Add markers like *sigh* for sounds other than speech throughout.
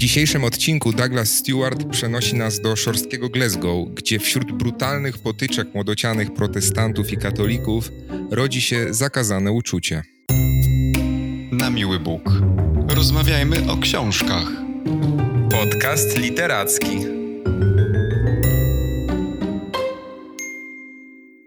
dzisiejszym odcinku Douglas Stewart przenosi nas do szorstkiego Glasgow, gdzie wśród brutalnych potyczek młodocianych protestantów i katolików rodzi się zakazane uczucie. Na miły Bóg. Rozmawiajmy o książkach. Podcast literacki.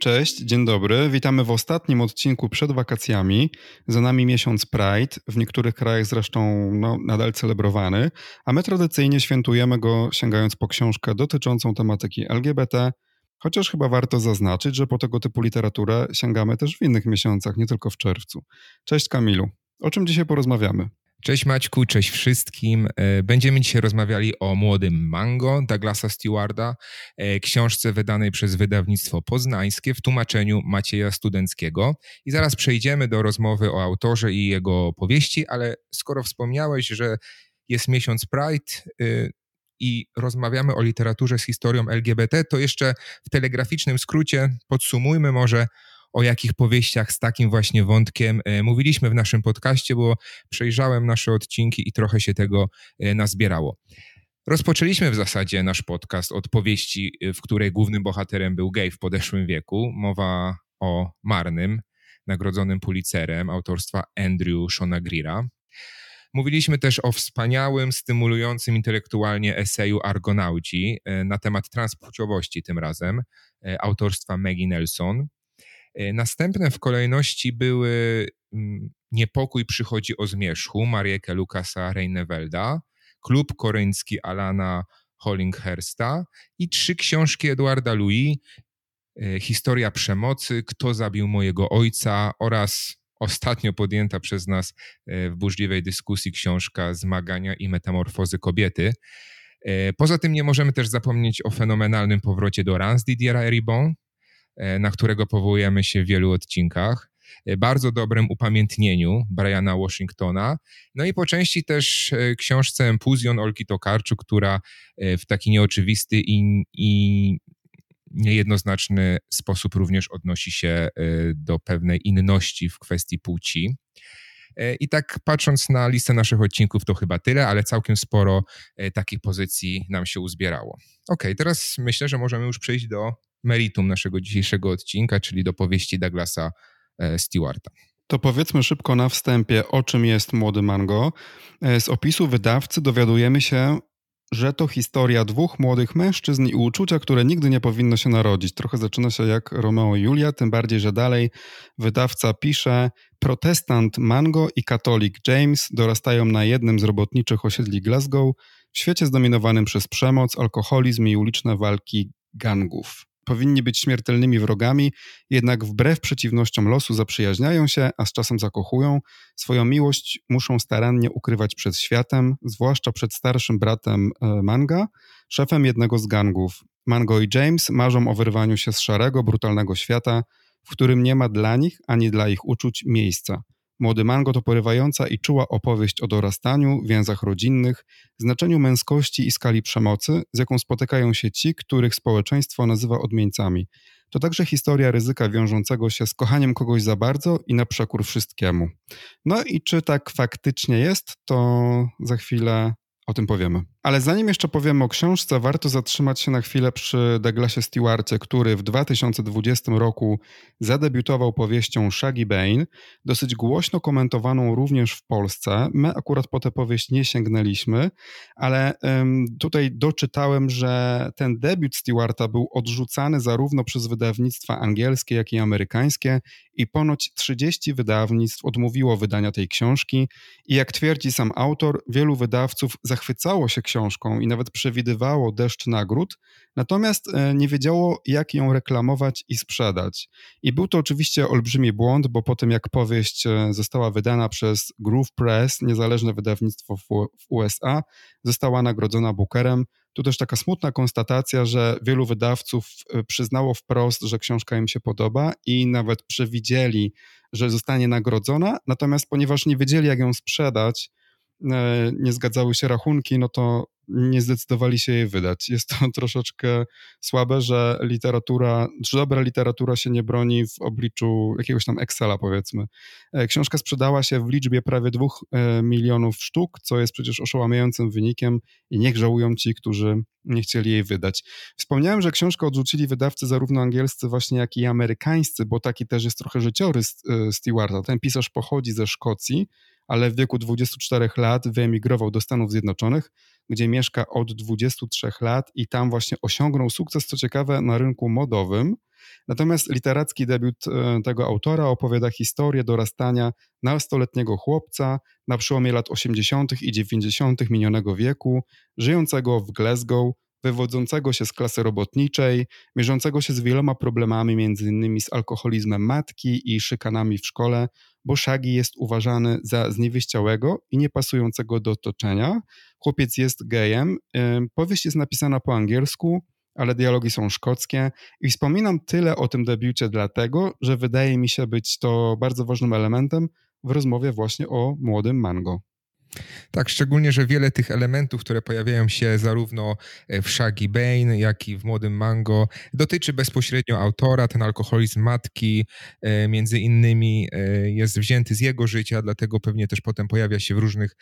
Cześć, dzień dobry. Witamy w ostatnim odcinku przed wakacjami. Za nami miesiąc Pride, w niektórych krajach zresztą no, nadal celebrowany, a my tradycyjnie świętujemy go sięgając po książkę dotyczącą tematyki LGBT, chociaż chyba warto zaznaczyć, że po tego typu literaturę sięgamy też w innych miesiącach, nie tylko w czerwcu. Cześć Kamilu. O czym dzisiaj porozmawiamy? Cześć Maćku, cześć wszystkim. E, będziemy dzisiaj rozmawiali o młodym Mango Douglasa Stewarda, e, książce wydanej przez wydawnictwo poznańskie w tłumaczeniu Macieja Studenckiego. I zaraz przejdziemy do rozmowy o autorze i jego powieści, ale skoro wspomniałeś, że jest miesiąc Pride y, i rozmawiamy o literaturze z historią LGBT, to jeszcze w telegraficznym skrócie podsumujmy może o jakich powieściach z takim właśnie wątkiem e, mówiliśmy w naszym podcaście, bo przejrzałem nasze odcinki i trochę się tego e, nazbierało. Rozpoczęliśmy w zasadzie nasz podcast od powieści, e, w której głównym bohaterem był gej w podeszłym wieku. Mowa o Marnym, nagrodzonym Pulitzerem autorstwa Andrew Shona Greera. Mówiliśmy też o wspaniałym, stymulującym intelektualnie eseju Argonauci na temat transpłciowości tym razem, autorstwa Maggie Nelson. E, następne w kolejności były mm, Niepokój przychodzi o zmierzchu Marieke Lukasa Reinewelda, Klub koreański Alana Hollinghursta i trzy książki Eduarda Louis, e, Historia przemocy, Kto zabił mojego ojca oraz ostatnio podjęta przez nas e, w burzliwej dyskusji książka Zmagania i metamorfozy kobiety. Poza tym nie możemy też zapomnieć o fenomenalnym powrocie do Rans Didiera Eribon, na którego powołujemy się w wielu odcinkach, e, bardzo dobrym upamiętnieniu Briana Washingtona, no i po części też e, książce Empuzjon Olki Tokarczuk, która w taki nieoczywisty i, i niejednoznaczny sposób również odnosi się do pewnej inności w kwestii płci. I tak patrząc na listę naszych odcinków, to chyba tyle, ale całkiem sporo takich pozycji nam się uzbierało. Ok, teraz myślę, że możemy już przejść do meritum naszego dzisiejszego odcinka, czyli do powieści Douglasa e, Stewarta. To powiedzmy szybko na wstępie, o czym jest Młody Mango. E, z opisu wydawcy dowiadujemy się, że to historia dwóch młodych mężczyzn i uczucia, które nigdy nie powinno się narodzić. Trochę zaczyna się jak Romeo i Julia, tym bardziej, że dalej wydawca pisze: Protestant Mango i katolik James dorastają na jednym z robotniczych osiedli Glasgow w świecie zdominowanym przez przemoc, alkoholizm i uliczne walki gangów powinni być śmiertelnymi wrogami, jednak wbrew przeciwnościom losu zaprzyjaźniają się, a z czasem zakochują. Swoją miłość muszą starannie ukrywać przed światem, zwłaszcza przed starszym bratem e, Manga, szefem jednego z gangów. Mango i James marzą o wyrwaniu się z szarego, brutalnego świata, w którym nie ma dla nich ani dla ich uczuć miejsca. Młody Mango to porywająca i czuła opowieść o dorastaniu, więzach rodzinnych, znaczeniu męskości i skali przemocy, z jaką spotykają się ci, których społeczeństwo nazywa odmieńcami. To także historia ryzyka wiążącego się z kochaniem kogoś za bardzo i na przekór wszystkiemu. No i czy tak faktycznie jest, to za chwilę o tym powiemy. Ale zanim jeszcze powiemy o książce, warto zatrzymać się na chwilę przy Douglasie Stewarcie, który w 2020 roku zadebiutował powieścią Shaggy Bane, dosyć głośno komentowaną również w Polsce. My akurat po tę powieść nie sięgnęliśmy, ale um, tutaj doczytałem, że ten debiut Stewarta był odrzucany zarówno przez wydawnictwa angielskie, jak i amerykańskie i ponoć 30 wydawnictw odmówiło wydania tej książki i jak twierdzi sam autor, wielu wydawców zachwycało się książką i nawet przewidywało deszcz nagród, natomiast e, nie wiedziało, jak ją reklamować i sprzedać. I był to oczywiście olbrzymi błąd, bo po tym jak powieść e, została wydana przez Groove Press, niezależne wydawnictwo w USA, została nagrodzona Bookerem. Tu też taka smutna konstatacja, że wielu wydawców e, przyznało wprost, że książka im się podoba i nawet przewidzieli, że zostanie nagrodzona, natomiast ponieważ nie wiedzieli, jak ją sprzedać, nie zgadzały się rachunki, no to nie zdecydowali się jej wydać. *laughs* Jest to troszeczkę słabe, że literatura, czy dobra literatura się nie broni w obliczu jakiegoś tam Excela, powiedzmy. E, książka sprzedała się w liczbie prawie dwóch e, milionów sztuk, co jest przecież oszałamiającym wynikiem i niech żałują ci, którzy nie chcieli jej wydać. Wspomniałem, że książkę odrzucili wydawcy zarówno angielscy właśnie, jak i amerykańscy, bo taki też jest trochę życiorys e, Stewarta. Ten pisarz pochodzi ze Szkocji, ale w wieku 24 lat wyemigrował do Stanów Zjednoczonych, gdzie mieszka od 23 lat i tam właśnie osiągnął sukces, co ciekawe, na rynku modowym. Natomiast literacki debiut e, tego autora opowiada historię dorastania nastoletniego chłopca na przełomie lat 80. i 90. minionego wieku, żyjącego w Glasgow, wywodzącego się z klasy robotniczej, mierzącego się z wieloma problemami, innymi z alkoholizmem matki i szykanami w szkole, bo Shaggy jest uważany za zniewieściałego i niepasującego do otoczenia. Chłopiec jest gejem. Powieść jest napisana po angielsku, ale dialogi są szkockie i wspominam tyle o tym debiucie dlatego, że wydaje mi się być to bardzo ważnym elementem w rozmowie właśnie o młodym Mango. Tak, szczególnie, że wiele tych elementów, które pojawiają się zarówno e, w Shaggy Bane, jak i w Młodym Mango, dotyczy bezpośrednio autora. Ten alkoholizm matki, e, między innymi, e, jest wzięty z jego życia, dlatego pewnie też potem pojawia się w różnych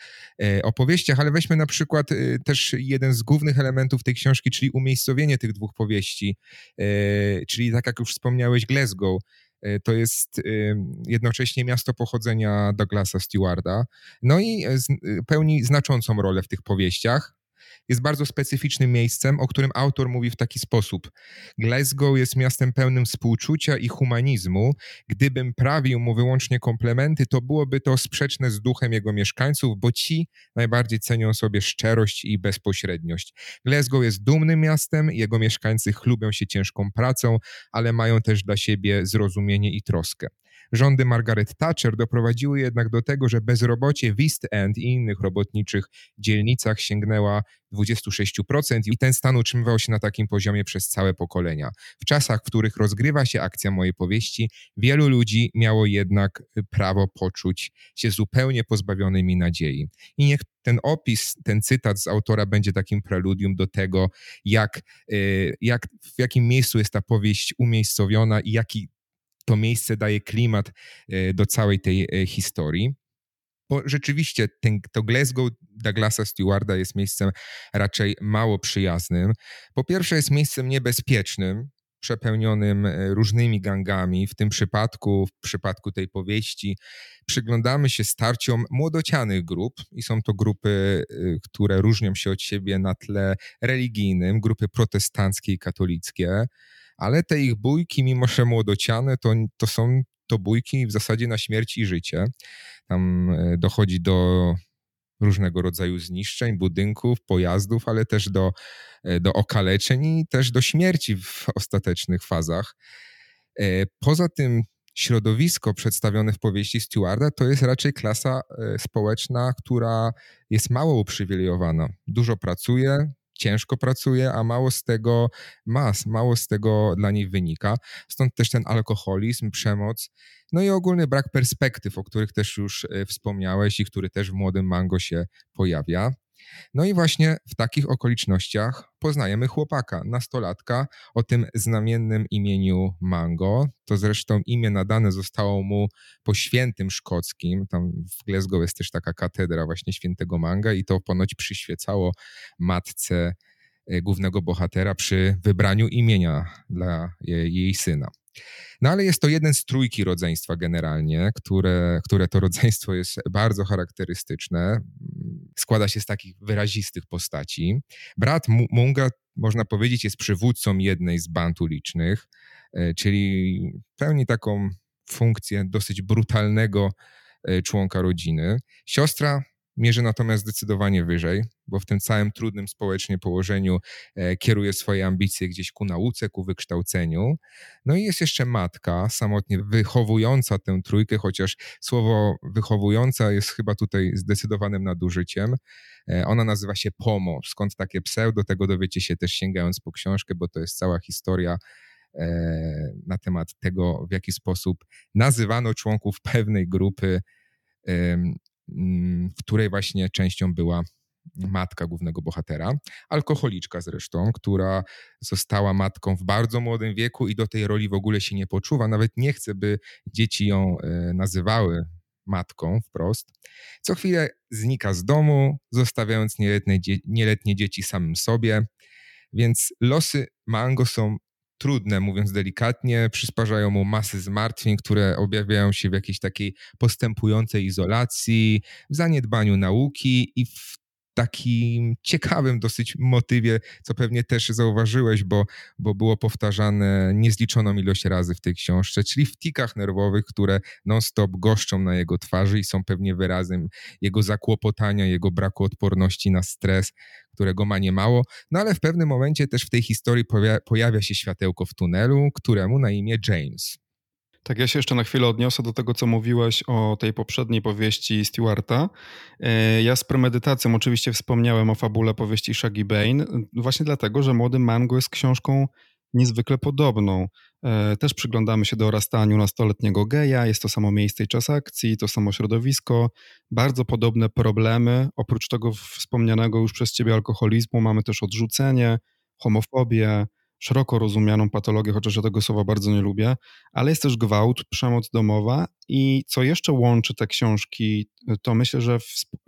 opowieściach. Ale weźmy na przykład też jeden z głównych elementów tej książki, czyli umiejscowienie tych dwóch powieści, czyli tak jak już wspomniałeś, Glasgow E, to jest jednocześnie miasto pochodzenia Douglasa Stewarda. No i e, pełni znaczącą rolę w tych powieściach jest bardzo specyficznym miejscem, o którym autor mówi w taki sposób. Glasgow jest miastem pełnym współczucia i humanizmu. Gdybym prawił mu wyłącznie komplementy, to byłoby to sprzeczne z duchem jego mieszkańców, bo ci najbardziej cenią sobie szczerość i bezpośredniość. Glasgow jest dumnym miastem, jego mieszkańcy chlubią się ciężką pracą, ale mają też dla siebie zrozumienie i troskę. Rządy Margaret Thatcher doprowadziły jednak do tego, że bezrobocie w East End i innych robotniczych dzielnicach sięgnęła 26% i ten stan utrzymywał się na takim poziomie przez całe pokolenia. W czasach, w których rozgrywa się akcja mojej powieści, wielu ludzi miało jednak prawo poczuć się zupełnie pozbawionymi nadziei. I niech ten opis, ten cytat z autora będzie takim preludium do tego, jak, y, jak, w jakim miejscu jest ta powieść umiejscowiona i jaki to miejsce daje klimat e, do całej tej e, historii. Bo rzeczywiście ten, to Glasgow Douglasa Stewarda jest miejscem raczej mało przyjaznym. Po pierwsze, jest miejscem niebezpiecznym, przepełnionym e, różnymi gangami. W tym przypadku, w przypadku tej powieści, przyglądamy się starciom młodocianych grup i są to grupy, które różnią się od siebie na tle religijnym, grupy protestanckie i katolickie ale te ich bójki, mimo że młodociane, to, to są to bójki w zasadzie na śmierć i życie. Tam e, dochodzi do różnego rodzaju zniszczeń budynków, pojazdów, ale też do, e, do okaleczeń i też do śmierci w ostatecznych fazach. E, poza tym środowisko przedstawione w powieści Stewarda to jest raczej klasa społeczna, która jest mało uprzywilejowana. Dużo pracuje, ciężko pracuje, a mało z tego ma, mało z tego dla niej wynika. Stąd też ten alkoholizm, przemoc, no i ogólny brak perspektyw, o których też już e, wspomniałeś i który też w młodym mango się pojawia. No i właśnie w takich okolicznościach poznajemy chłopaka, nastolatka o tym znamiennym imieniu Mango. To zresztą imię nadane zostało mu po świętym szkockim. Tam w Glasgow jest też taka katedra właśnie świętego Manga i to ponoć przyświecało matce e, głównego bohatera przy wybraniu imienia dla jej syna. No ale jest to jeden z trójki rodzeństwa generalnie, które, które to rodzeństwo jest bardzo charakterystyczne. Składa się z takich wyrazistych postaci. Brat Munga, można powiedzieć, jest przywódcą jednej z band ulicznych, e, czyli pełni taką funkcję dosyć brutalnego e, członka rodziny. Siostra mierzy natomiast zdecydowanie wyżej, bo w tym całym trudnym społecznie położeniu e, kieruje swoje ambicje gdzieś ku nauce, ku wykształceniu. No i jest jeszcze matka, samotnie wychowująca tę trójkę, chociaż słowo wychowująca jest chyba tutaj zdecydowanym nadużyciem. E, ona nazywa się Pomo, skąd takie pseudo, tego dowiecie się też sięgając po książkę, bo to jest cała historia e, na temat tego, w jaki sposób nazywano członków pewnej grupy w której właśnie częścią była matka głównego bohatera, alkoholiczka zresztą, która została matką w bardzo młodym wieku i do tej roli w ogóle się nie poczuwa, nawet nie chce, by dzieci ją e, nazywały matką wprost. Co chwilę znika z domu, zostawiając nieletnie, nieletnie dzieci samym sobie, więc losy Mango są trudne, mówiąc delikatnie, przysparzają mu masy zmartwień, które objawiają się w jakiejś takiej postępującej izolacji, w zaniedbaniu nauki i w takim ciekawym dosyć motywie, co pewnie też zauważyłeś, bo, bo było powtarzane niezliczoną ilość razy w tej książce, czyli w tikach nerwowych, które non-stop goszczą na jego twarzy i są pewnie wyrazem jego zakłopotania, jego braku odporności na stres, którego ma niemało. No ale w pewnym momencie też w tej historii pojawia się światełko w tunelu, któremu na imię James. Tak, ja się jeszcze na chwilę odniosę do tego, co mówiłeś o tej poprzedniej powieści Stewarta. E, ja z premedytacją oczywiście wspomniałem o fabule powieści Shaggy Bane, właśnie dlatego, że Młody Mango jest książką niezwykle podobną. E, też przyglądamy się dorastaniu nastoletniego geja, jest to samo miejsce i czas akcji, to samo środowisko, bardzo podobne problemy. Oprócz tego wspomnianego już przez ciebie alkoholizmu mamy też odrzucenie, homofobię, szeroko rozumianą patologię, chociaż ja tego słowa bardzo nie lubię, ale jest też gwałt, przemoc domowa i co jeszcze łączy te książki, to myślę, że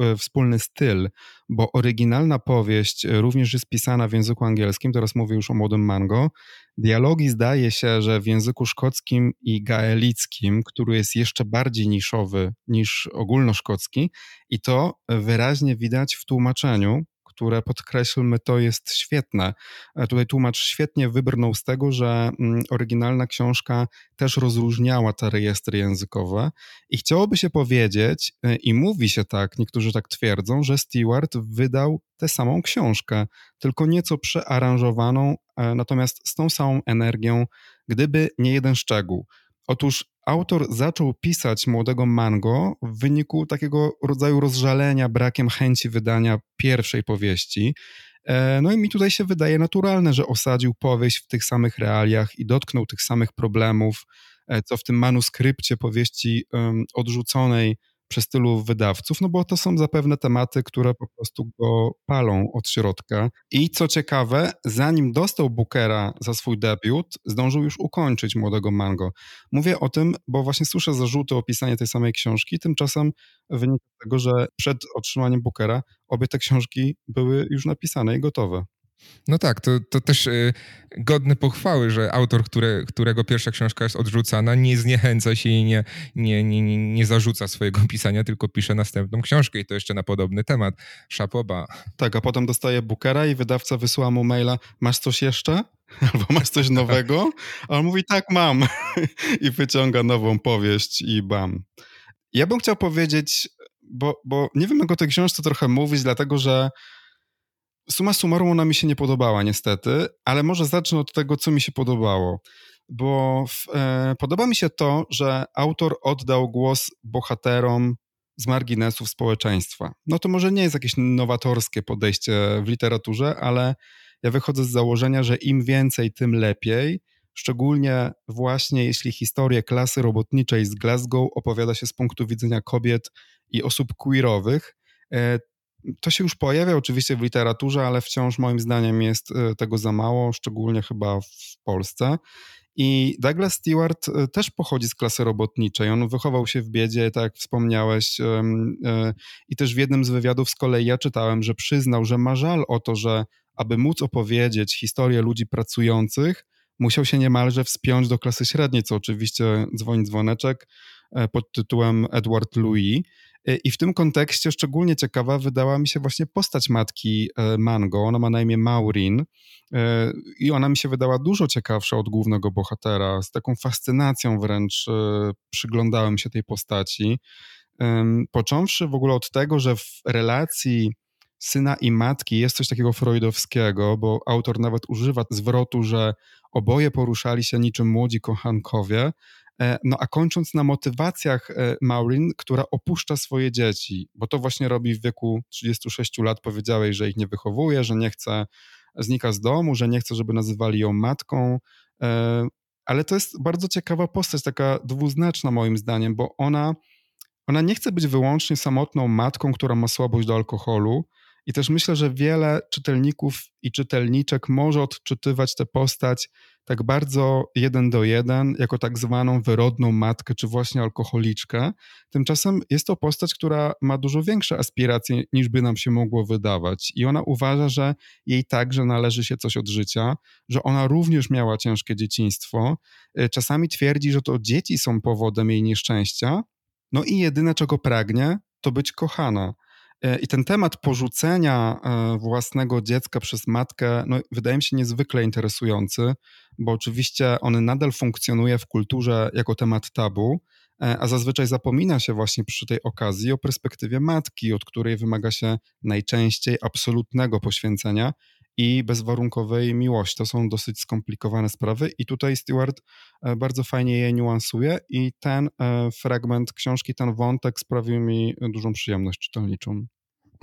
e, wspólny styl, bo oryginalna powieść również jest pisana w języku angielskim, teraz mówię już o młodym mango. Dialogi zdaje się, że w języku szkockim i gaelickim, który jest jeszcze bardziej niszowy niż ogólnoszkocki i to wyraźnie widać w tłumaczeniu, które podkreślmy, to jest świetne. E, tutaj tłumacz świetnie wybrnął z tego, że mm, oryginalna książka też rozróżniała te rejestry językowe i chciałoby się powiedzieć, e, i mówi się tak, niektórzy tak twierdzą, że Stewart wydał tę samą książkę, tylko nieco przearanżowaną, e, natomiast z tą samą energią, gdyby nie jeden szczegół. Otóż autor zaczął pisać Młodego Mango w wyniku takiego rodzaju rozżalenia brakiem chęci wydania pierwszej powieści. E, no i mi tutaj się wydaje naturalne, że osadził powieść w tych samych realiach i dotknął tych samych problemów, e, co w tym manuskrypcie powieści odrzuconej przez tylu wydawców, no bo to są zapewne tematy, które po prostu go palą od środka. I co ciekawe, zanim dostał Bookera za swój debiut, zdążył już ukończyć Młodego Mango. Mówię o tym, bo właśnie słyszę zarzuty o pisanie tej samej książki, tymczasem wynika z tego, że przed otrzymaniem Bookera obie te książki były już napisane i gotowe. No tak, to, to też y, godne pochwały, że autor, które, którego pierwsza książka jest odrzucana, nie zniechęca się i nie, nie, nie, nie zarzuca swojego *laughs* pisania, tylko pisze następną książkę i to jeszcze na podobny temat. Szapoba. Tak, a potem dostaje Bookera i wydawca wysyła mu maila, masz coś jeszcze? *laughs* Albo masz coś nowego? A on mówi, tak, mam. *laughs* I wyciąga nową powieść i bam. Ja bym chciał powiedzieć, bo, bo nie wiem, jak o tej książce trochę mówić, dlatego że Suma summarum ona mi się nie podobała niestety, ale może zacznę od tego, co mi się podobało. Bo w, e, podoba mi się to, że autor oddał głos bohaterom z marginesów społeczeństwa. No to może nie jest jakieś nowatorskie podejście w literaturze, ale ja wychodzę z założenia, że im więcej, tym lepiej. Szczególnie właśnie jeśli historię klasy robotniczej z Glasgow opowiada się z punktu widzenia kobiet i osób queerowych, e, to się już pojawia oczywiście w literaturze, ale wciąż moim zdaniem jest e, tego za mało, szczególnie chyba w Polsce. I Douglas Stewart e, też pochodzi z klasy robotniczej. On wychował się w biedzie, tak jak wspomniałeś. E, I też w jednym z wywiadów z kolei ja czytałem, że przyznał, że ma żal o to, że aby móc opowiedzieć historię ludzi pracujących, musiał się niemalże wspiąć do klasy średniej, co oczywiście dzwoni dzwoneczek pod tytułem Edward Louis. I w tym kontekście szczególnie ciekawa wydała mi się właśnie postać matki e, Mango. Ona ma na imię Maureen e, i ona mi się wydała dużo ciekawsza od głównego bohatera. Z taką fascynacją wręcz e, przyglądałem się tej postaci. Począwszy w ogóle od tego, że w relacji syna i matki jest coś takiego freudowskiego, bo autor nawet używa zwrotu, że oboje poruszali się niczym młodzi kochankowie, E, no a kończąc na motywacjach e, Maureen, która opuszcza swoje dzieci, bo to właśnie robi w wieku 36 lat. Powiedziałeś, że ich nie wychowuje, że nie chce, znika z domu, że nie chce, żeby nazywali ją matką. E, ale to jest bardzo ciekawa postać, taka dwuznaczna moim zdaniem, bo ona, ona nie chce być wyłącznie samotną matką, która ma słabość do alkoholu I też myślę, że wiele czytelników i czytelniczek może odczytywać tę postać tak bardzo jeden do jeden, jako tak zwaną wyrodną matkę, czy właśnie alkoholiczkę. Tymczasem jest to postać, która ma dużo większe aspiracje, niż by nam się mogło wydawać. I ona uważa, że jej także należy się coś od życia, że ona również miała ciężkie dzieciństwo. Y, czasami twierdzi, że to dzieci są powodem jej nieszczęścia. No i jedyne, czego pragnie, to być kochana. E, I ten temat porzucenia e, własnego dziecka przez matkę no, wydaje mi się niezwykle interesujący, bo oczywiście on nadal funkcjonuje w kulturze jako temat tabu, a zazwyczaj zapomina się właśnie przy tej okazji o perspektywie matki, od której wymaga się najczęściej absolutnego poświęcenia i bezwarunkowej miłości. To są dosyć skomplikowane sprawy i tutaj Stewart bardzo fajnie je niuansuje i ten fragment książki, ten wątek sprawił mi dużą przyjemność czytelniczą.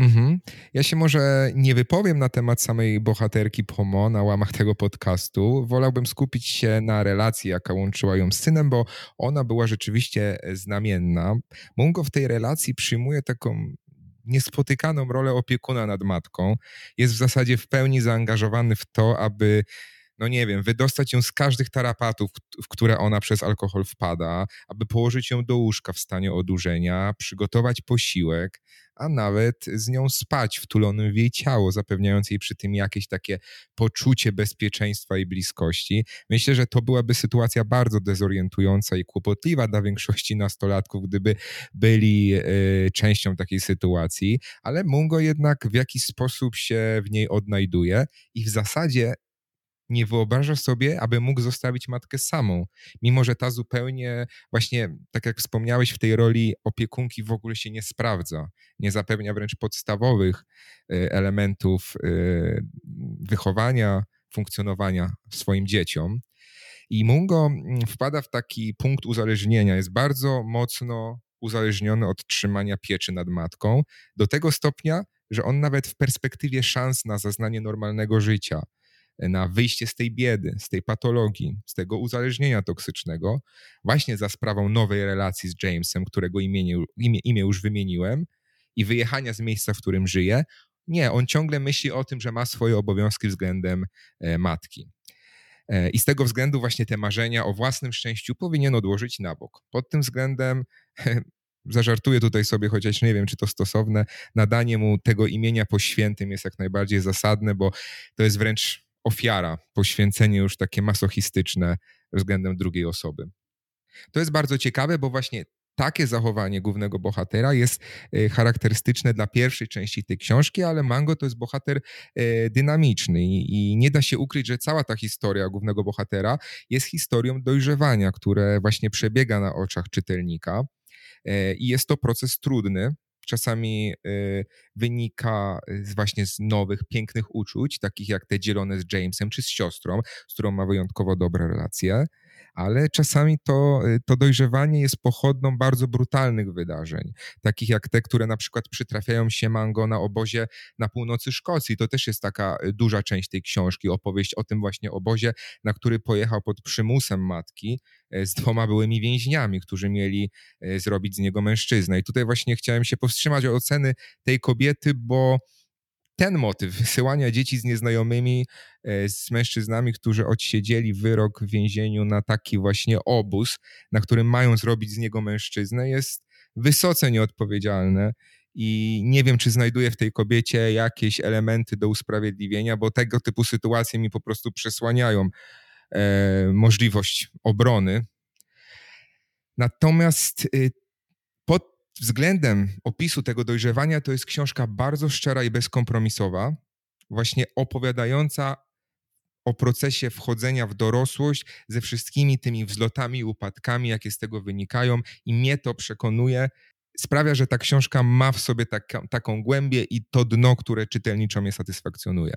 Mhm. Ja się może nie wypowiem na temat samej bohaterki Pomo na łamach tego podcastu. Wolałbym skupić się na relacji, jaka łączyła ją z synem, bo ona była rzeczywiście znamienna. Mungo w tej relacji przyjmuje taką niespotykaną rolę opiekuna nad matką. Jest w zasadzie w pełni zaangażowany w to, aby no nie wiem, wydostać ją z każdych tarapatów, w które ona przez alkohol wpada, aby położyć ją do łóżka w stanie odurzenia, przygotować posiłek, a nawet z nią spać wtulonym w jej ciało, zapewniając jej przy tym jakieś takie poczucie bezpieczeństwa i bliskości. Myślę, że to byłaby sytuacja bardzo dezorientująca i kłopotliwa dla większości nastolatków, gdyby byli y, częścią takiej sytuacji, ale Mungo jednak w jakiś sposób się w niej odnajduje i w zasadzie nie wyobraża sobie, aby mógł zostawić matkę samą, mimo że ta zupełnie, właśnie tak jak wspomniałeś, w tej roli opiekunki w ogóle się nie sprawdza, nie zapewnia wręcz podstawowych e, elementów e, wychowania, funkcjonowania swoim dzieciom. I Mungo mm, wpada w taki punkt uzależnienia, jest bardzo mocno uzależniony od trzymania pieczy nad matką, do tego stopnia, że on nawet w perspektywie szans na zaznanie normalnego życia, na wyjście z tej biedy, z tej patologii, z tego uzależnienia toksycznego, właśnie za sprawą nowej relacji z Jamesem, którego imię, imię, już wymieniłem, i wyjechania z miejsca, w którym żyje. Nie, on ciągle myśli o tym, że ma swoje obowiązki względem e, matki. E, I z tego względu właśnie te marzenia o własnym szczęściu powinien odłożyć na bok. Pod tym względem *laughs* zażartuję tutaj sobie, chociaż nie wiem, czy to stosowne, nadanie mu tego imienia po świętym jest jak najbardziej zasadne, bo to jest wręcz ofiara, poświęcenie już takie masochistyczne względem drugiej osoby. To jest bardzo ciekawe, bo właśnie takie zachowanie głównego bohatera jest e, charakterystyczne dla pierwszej części tej książki, ale Mango to jest bohater e, dynamiczny i nie da się ukryć, że cała ta historia głównego bohatera jest historią dojrzewania, które właśnie przebiega na oczach czytelnika. E, I jest to proces trudny, czasami y, wynika y, właśnie z nowych, pięknych uczuć, takich jak te dzielone z Jamesem czy z siostrą, z którą ma wyjątkowo dobre relacje ale czasami to, y, to dojrzewanie jest pochodną bardzo brutalnych wydarzeń, takich jak te, które na przykład przytrafiają się Mango na obozie na północy Szkocji. To też jest taka y, duża część tej książki, opowieść o tym właśnie obozie, na który pojechał pod przymusem matki y, z dwoma byłymi więźniami, którzy mieli zrobić z niego mężczyznę. I tutaj właśnie chciałem się powstrzymać od oceny tej kobiety, bo ten motyw wysyłania dzieci z nieznajomymi, e, z mężczyznami, którzy odsiedzieli wyrok w więzieniu na taki właśnie obóz, na którym mają zrobić z niego mężczyznę, jest wysoce nieodpowiedzialne. I nie wiem, czy znajduję w tej kobiecie jakieś elementy do usprawiedliwienia, bo tego typu sytuacje mi po prostu przesłaniają e, możliwość obrony. Natomiast y, względem opisu tego dojrzewania to jest książka bardzo szczera i bezkompromisowa, właśnie opowiadająca o procesie wchodzenia w dorosłość ze wszystkimi tymi wzlotami i upadkami, jakie z tego wynikają, i mnie to przekonuje. Sprawia, że ta książka ma w sobie taka, taką głębię i to dno, które czytelniczo mnie satysfakcjonuje.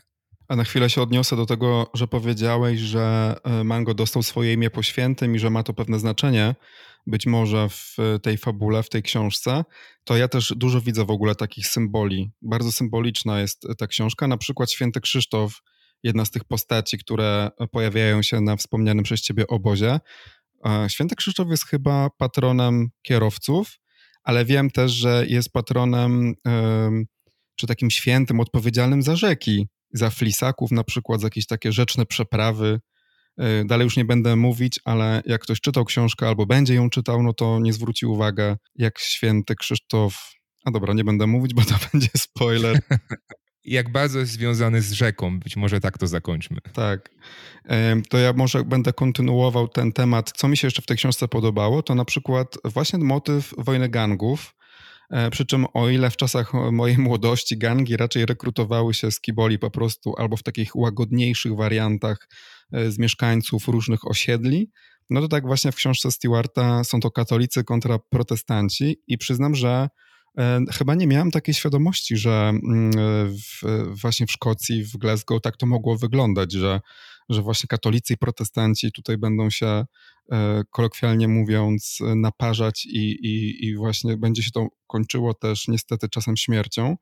A na chwilę się odniosę do tego, że powiedziałeś, że e, Mango dostał swoje imię po świętym i że ma to pewne znaczenie, być może w tej fabule, w tej książce. To ja też dużo widzę w ogóle takich symboli. Bardzo symboliczna jest ta książka. Na przykład święty Krzysztof, jedna z tych postaci, które pojawiają się na wspomnianym przez ciebie obozie. Święty Krzysztof jest chyba patronem kierowców, ale wiem też, że jest patronem czy takim świętym odpowiedzialnym za rzeki, za flisaków na przykład, za jakieś takie rzeczne przeprawy. Y, dalej już nie będę mówić, ale jak ktoś czytał książkę albo będzie ją czytał, no to nie zwróci uwagę, jak święty Krzysztof. A dobra, nie będę mówić, bo to *laughs* będzie spoiler. *laughs* jak bardzo jest związany z rzeką, być może tak to zakończmy. Tak. To ja może będę kontynuował ten temat. Co mi się jeszcze w tej książce podobało, to na przykład właśnie motyw wojny gangów. E, przy czym o ile w czasach mojej młodości gangi raczej rekrutowały się z kiboli po prostu albo w takich łagodniejszych wariantach e, z mieszkańców różnych osiedli, no to tak właśnie w książce Stewarta są to katolicy kontra protestanci i przyznam, że e, chyba nie miałem takiej świadomości, że mm, w, właśnie w Szkocji, w Glasgow tak to mogło wyglądać, że, że właśnie katolicy i protestanci tutaj będą się E, kolokwialnie mówiąc, naparzać i, i, i właśnie będzie się to kończyło też niestety czasem śmiercią.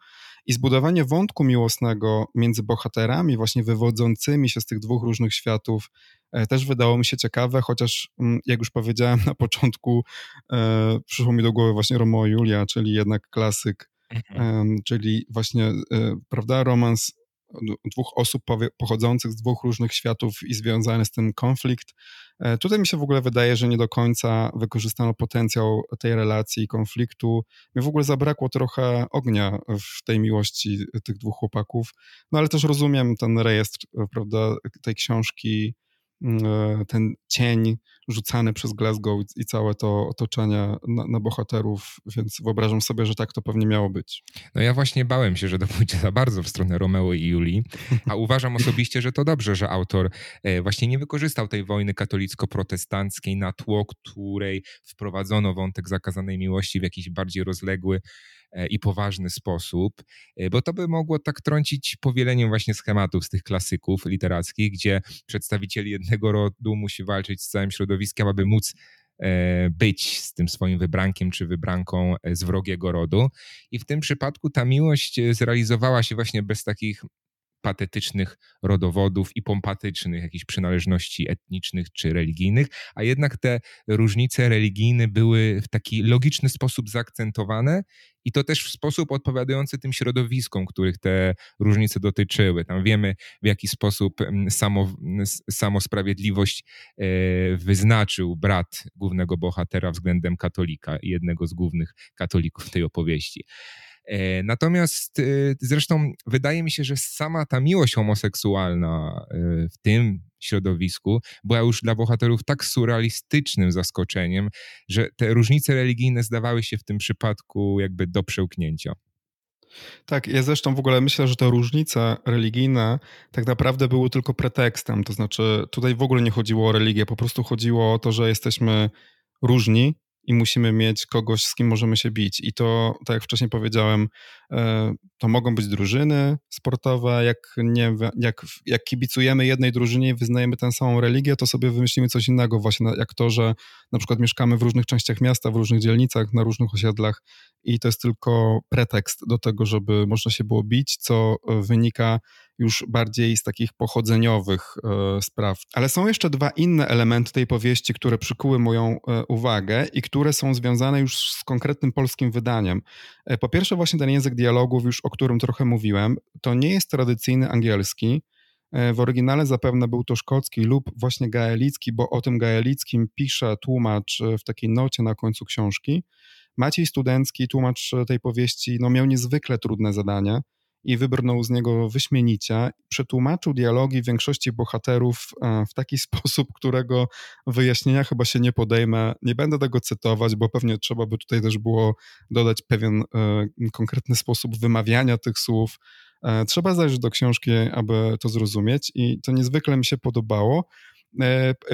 I zbudowanie wątku miłosnego między bohaterami, właśnie wywodzącymi się z tych dwóch różnych światów, e, też wydało mi się ciekawe, chociaż mm, jak już powiedziałem na początku, e, przyszło mi do głowy właśnie Romeo i Julia, czyli jednak klasyk, mhm. czyli właśnie, prawda, romans dwóch osób pochodzących z dwóch różnych światów i związany z tym konflikt. E, tutaj mi się w ogóle wydaje, że nie do końca wykorzystano potencjał tej relacji i konfliktu. Mi w ogóle zabrakło trochę ognia w tej miłości tych dwóch chłopaków, no ale też rozumiem ten rejestr, prawda, tej książki e, ten cień rzucany przez Glasgow i całe to otoczenie na, na, bohaterów, więc wyobrażam sobie, że tak to pewnie miało być. No ja właśnie bałem się, że to pójdzie za bardzo w stronę Romeo i Julii, a *laughs* uważam osobiście, że to dobrze, że autor e, właśnie nie wykorzystał tej wojny katolicko-protestanckiej na tło, której wprowadzono wątek zakazanej miłości w jakiś bardziej rozległy E, i poważny sposób, e, bo to by mogło tak trącić powieleniem właśnie schematów z tych klasyków literackich, gdzie przedstawiciel jednego rodu musi walczyć z całym środowiskiem, aby móc e, być z tym swoim wybrankiem czy wybranką z wrogiego rodu. I w tym przypadku ta miłość zrealizowała się właśnie bez takich patetycznych rodowodów i pompatycznych jakichś przynależności etnicznych czy religijnych, a jednak te różnice religijne były w taki logiczny sposób zaakcentowane i to też w sposób odpowiadający tym środowiskom, których te różnice dotyczyły. Tam wiemy, w jaki sposób mm, samo, samo sprawiedliwość e, wyznaczył brat głównego bohatera względem katolika, jednego z głównych katolików tej opowieści. E, natomiast e, zresztą wydaje mi się, że sama ta miłość homoseksualna e, w tym środowisku była już dla bohaterów tak surrealistycznym zaskoczeniem, że te różnice religijne zdawały się w tym przypadku jakby do przełknięcia. Tak, ja zresztą w ogóle myślę, że te różnice religijne tak naprawdę były tylko pretekstem. To znaczy, tutaj w ogóle nie chodziło o religię, po prostu chodziło o to, że jesteśmy różni i musimy mieć kogoś, z kim możemy się bić. I to, tak jak wcześniej powiedziałem, e, to mogą być drużyny sportowe. Jak, nie, jak, jak kibicujemy jednej drużynie i wyznajemy tę samą religię, to sobie wymyślimy coś innego, właśnie jak to, że na przykład mieszkamy w różnych częściach miasta, w różnych dzielnicach, na różnych osiedlach i to jest tylko pretekst do tego, żeby można się było bić, co wynika już bardziej z takich pochodzeniowych e, spraw. Ale są jeszcze dwa inne elementy tej powieści, które przykuły moją e, uwagę i które są związane już z konkretnym polskim wydaniem. E, po pierwsze, właśnie ten język dialogów, już o którym trochę mówiłem, to nie jest tradycyjny angielski. W oryginale zapewne był to szkocki lub właśnie gaelicki, bo o tym gaelickim pisze tłumacz w takiej nocie na końcu książki. Maciej Studencki, tłumacz tej powieści, no miał niezwykle trudne zadanie i wybrnął z niego wyśmienicie. Przetłumaczył dialogi większości bohaterów e, w taki *laughs* sposób, którego wyjaśnienia chyba się nie podejmę. Nie będę tego cytować, bo pewnie trzeba by tutaj też było dodać pewien e, konkretny sposób wymawiania tych słów. E, trzeba zajrzeć do książki, aby to zrozumieć i to niezwykle mi się podobało.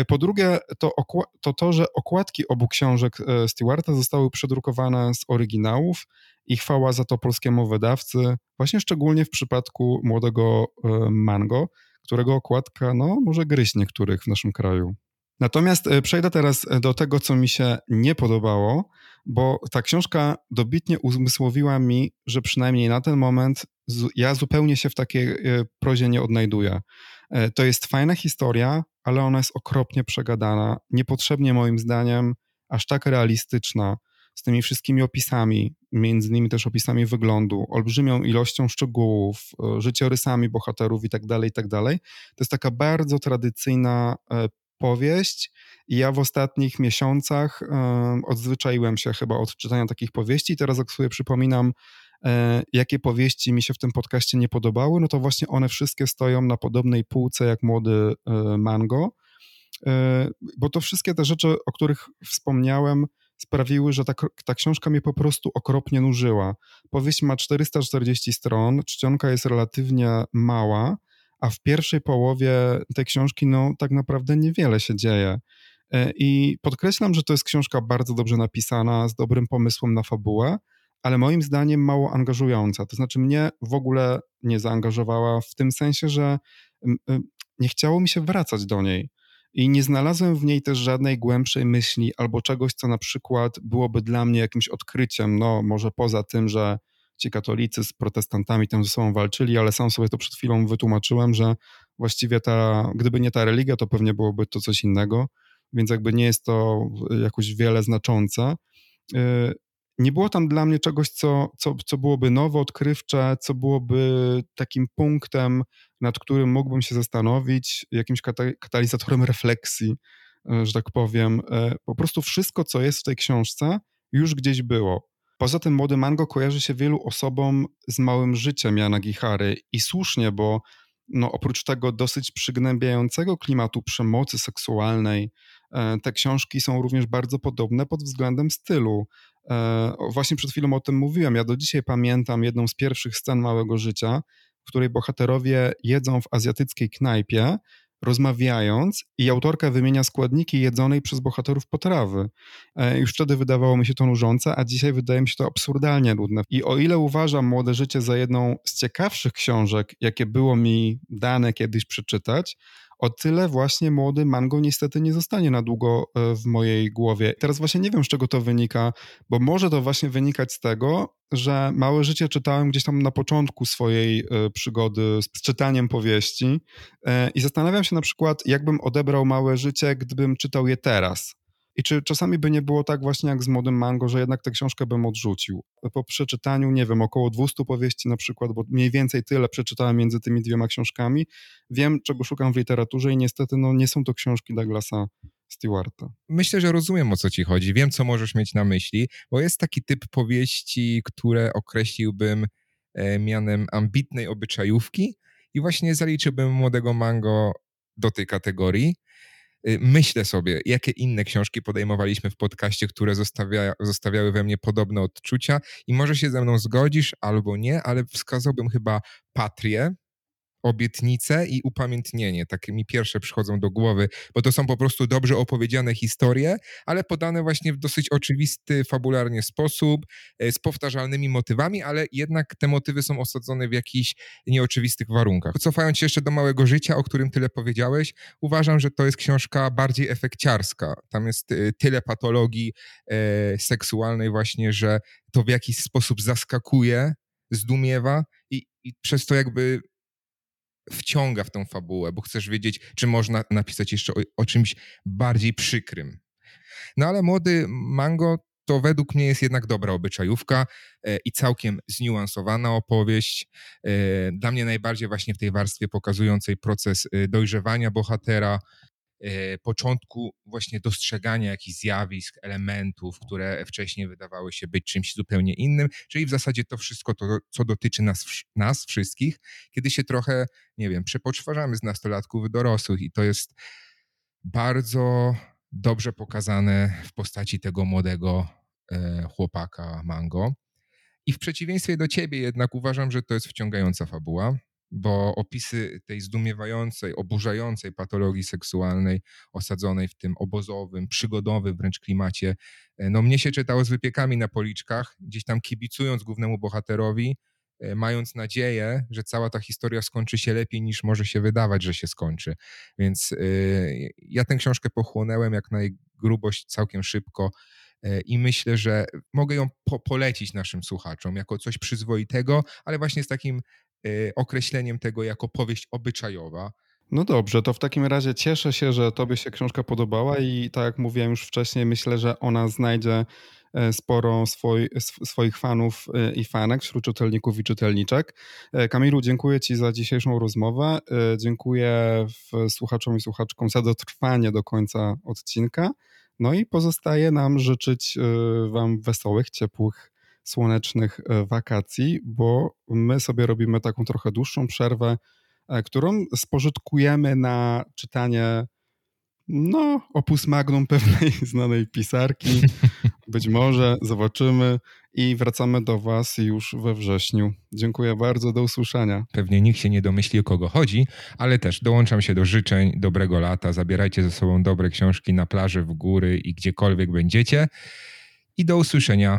Po drugie, to, to to, że okładki obu książek Stewarta zostały przedrukowane z oryginałów i chwała za to polskiemu wydawcy, właśnie szczególnie w przypadku młodego e, Mango, którego okładka no, może gryźć niektórych w naszym kraju. Natomiast e, przejdę teraz do tego, co mi się nie podobało, bo ta książka dobitnie uzmysłowiła mi, że przynajmniej na ten moment ja zupełnie się w takiej e, prozie nie odnajduję. To jest fajna historia, ale ona jest okropnie przegadana, niepotrzebnie moim zdaniem aż tak realistyczna z tymi wszystkimi opisami, między innymi też opisami wyglądu, olbrzymią ilością szczegółów, e, życiorysami bohaterów i tak dalej, i tak. To jest taka bardzo tradycyjna e, powieść i ja w ostatnich miesiącach odzwyczaiłem się chyba od czytania takich powieści i teraz jak sobie przypominam, jakie powieści mi się w tym podcaście nie podobały, no to właśnie one wszystkie stoją na podobnej półce jak Młody Mango, bo to wszystkie te rzeczy, o których wspomniałem, sprawiły, że ta, ta książka mnie po prostu okropnie nużyła. Powieść ma 440 stron, czcionka jest relatywnie mała, a w pierwszej połowie tej książki no tak naprawdę niewiele się dzieje. E, I podkreślam, że to jest książka bardzo dobrze napisana, z dobrym pomysłem na fabułę, ale moim zdaniem mało angażująca. To znaczy mnie w ogóle nie zaangażowała w tym sensie, że nie chciało mi się wracać do niej. I nie znalazłem w niej też żadnej głębszej myśli albo czegoś, co na przykład byłoby dla mnie jakimś odkryciem. No, może poza tym, że ci katolicy z protestantami tam ze sobą walczyli, ale sam sobie to przed chwilą wytłumaczyłem, że właściwie ta, gdyby nie ta religia, to pewnie byłoby to coś innego, więc jakby nie jest to jakoś wiele znaczące. Nie było tam dla mnie czegoś, co, co, co byłoby nowe, odkrywcze, co byłoby takim punktem, nad którym mógłbym się zastanowić, jakimś katalizatorem refleksji, e, że tak powiem. E, po prostu wszystko, co jest w tej książce, już gdzieś było. Poza tym Młody Mango kojarzy się wielu osobom z małym życiem Jana Gichary i słusznie, bo no, oprócz tego dosyć przygnębiającego klimatu przemocy seksualnej, e, te książki są również bardzo podobne pod względem stylu. Właśnie przed chwilą o tym mówiłem. Ja do dzisiaj pamiętam jedną z pierwszych scen Małego Życia, w której bohaterowie jedzą w azjatyckiej knajpie, rozmawiając i autorka wymienia składniki jedzonej przez bohaterów potrawy. E, już wtedy wydawało mi się to nużące, a dzisiaj wydaje mi się to absurdalnie nudne. I o ile uważam Młode Życie za jedną z ciekawszych książek, jakie było mi dane kiedyś przeczytać, o tyle właśnie młody mango niestety nie zostanie na długo e, w mojej głowie. Teraz właśnie nie wiem, z czego to wynika, bo może to właśnie wynikać z tego, że Małe Życie czytałem gdzieś tam na początku swojej e, przygody z czytaniem powieści e, i zastanawiam się na przykład, jakbym odebrał Małe Życie, gdybym czytał je teraz. I czy czasami by nie było tak właśnie jak z Młodym Mango, że jednak tę książkę bym odrzucił? Po przeczytaniu, nie wiem, około 200 powieści na przykład, bo mniej więcej tyle przeczytałem między tymi dwiema książkami, wiem, czego szukam w literaturze i niestety no, nie są to książki Douglasa Stewarta. Myślę, że rozumiem o co ci chodzi. Wiem, co możesz mieć na myśli, bo jest taki typ powieści, które określiłbym e, mianem ambitnej obyczajówki i właśnie zaliczyłbym Młodego Mango do tej kategorii. Y, myślę sobie, jakie inne książki podejmowaliśmy w podcaście, które zostawia, zostawiały we mnie podobne odczucia i może się ze mną zgodzisz albo nie, ale wskazałbym chyba Patrię, obietnice i upamiętnienie. Takie mi pierwsze przychodzą do głowy, bo to są po prostu dobrze opowiedziane historie, ale podane właśnie w dosyć oczywisty, fabularnie sposób, e, z powtarzalnymi motywami, ale jednak te motywy są osadzone w jakichś nieoczywistych warunkach. Cofając się jeszcze do Małego Życia, o którym tyle powiedziałeś, uważam, że to jest książka bardziej efekciarska. Tam jest e, tyle patologii e, seksualnej właśnie, że to w jakiś sposób zaskakuje, zdumiewa i, i przez to jakby wciąga w tą fabułę, bo chcesz wiedzieć, czy można napisać jeszcze o, o czymś bardziej przykrym. No ale młody Mango to według mnie jest jednak dobra obyczajówka e, i całkiem zniuansowana opowieść. E, dla mnie najbardziej właśnie w tej warstwie pokazującej proces e, dojrzewania bohatera, początku właśnie dostrzegania jakichś zjawisk, elementów, które wcześniej wydawały się być czymś zupełnie innym, czyli w zasadzie to wszystko, to, co dotyczy nas, nas wszystkich, kiedy się trochę, nie wiem, przepoczwarzamy z nastolatków dorosłych i to jest bardzo dobrze pokazane w postaci tego młodego e, chłopaka Mango. I w przeciwieństwie do ciebie jednak uważam, że to jest wciągająca fabuła bo opisy tej zdumiewającej, oburzającej patologii seksualnej osadzonej w tym obozowym, przygodowym wręcz klimacie, e, no mnie się czytało z wypiekami na policzkach, gdzieś tam kibicując głównemu bohaterowi, e, mając nadzieję, że cała ta historia skończy się lepiej niż może się wydawać, że się skończy. Więc yy, ja tę książkę pochłonęłem jak najgrubość całkiem szybko i myślę, że mogę ją po polecić naszym słuchaczom jako coś przyzwoitego, ale właśnie z takim określeniem tego jako powieść obyczajowa. No dobrze, to w takim razie cieszę się, że Tobie się książka podobała i tak jak mówiłem już wcześniej, myślę, że ona znajdzie sporo swoj, swoich fanów i fanek wśród czytelników i czytelniczek. Kamilu, dziękuję Ci za dzisiejszą rozmowę. Dziękuję słuchaczom i słuchaczkom za dotrwanie do końca odcinka. No i pozostaje nam życzyć Wam wesołych, ciepłych, słonecznych wakacji, bo my sobie robimy taką trochę dłuższą przerwę E, którą spożytkujemy na czytanie no, opus magnum *laughs* pewnej znanej pisarki. Być *laughs* może, zobaczymy i wracamy do Was już we wrześniu. Dziękuję bardzo, do usłyszenia. Pewnie nikt się nie domyśli, o kogo chodzi, ale też dołączam się do życzeń dobrego lata. Zabierajcie ze sobą dobre książki na plaży, w góry i gdziekolwiek będziecie. I do usłyszenia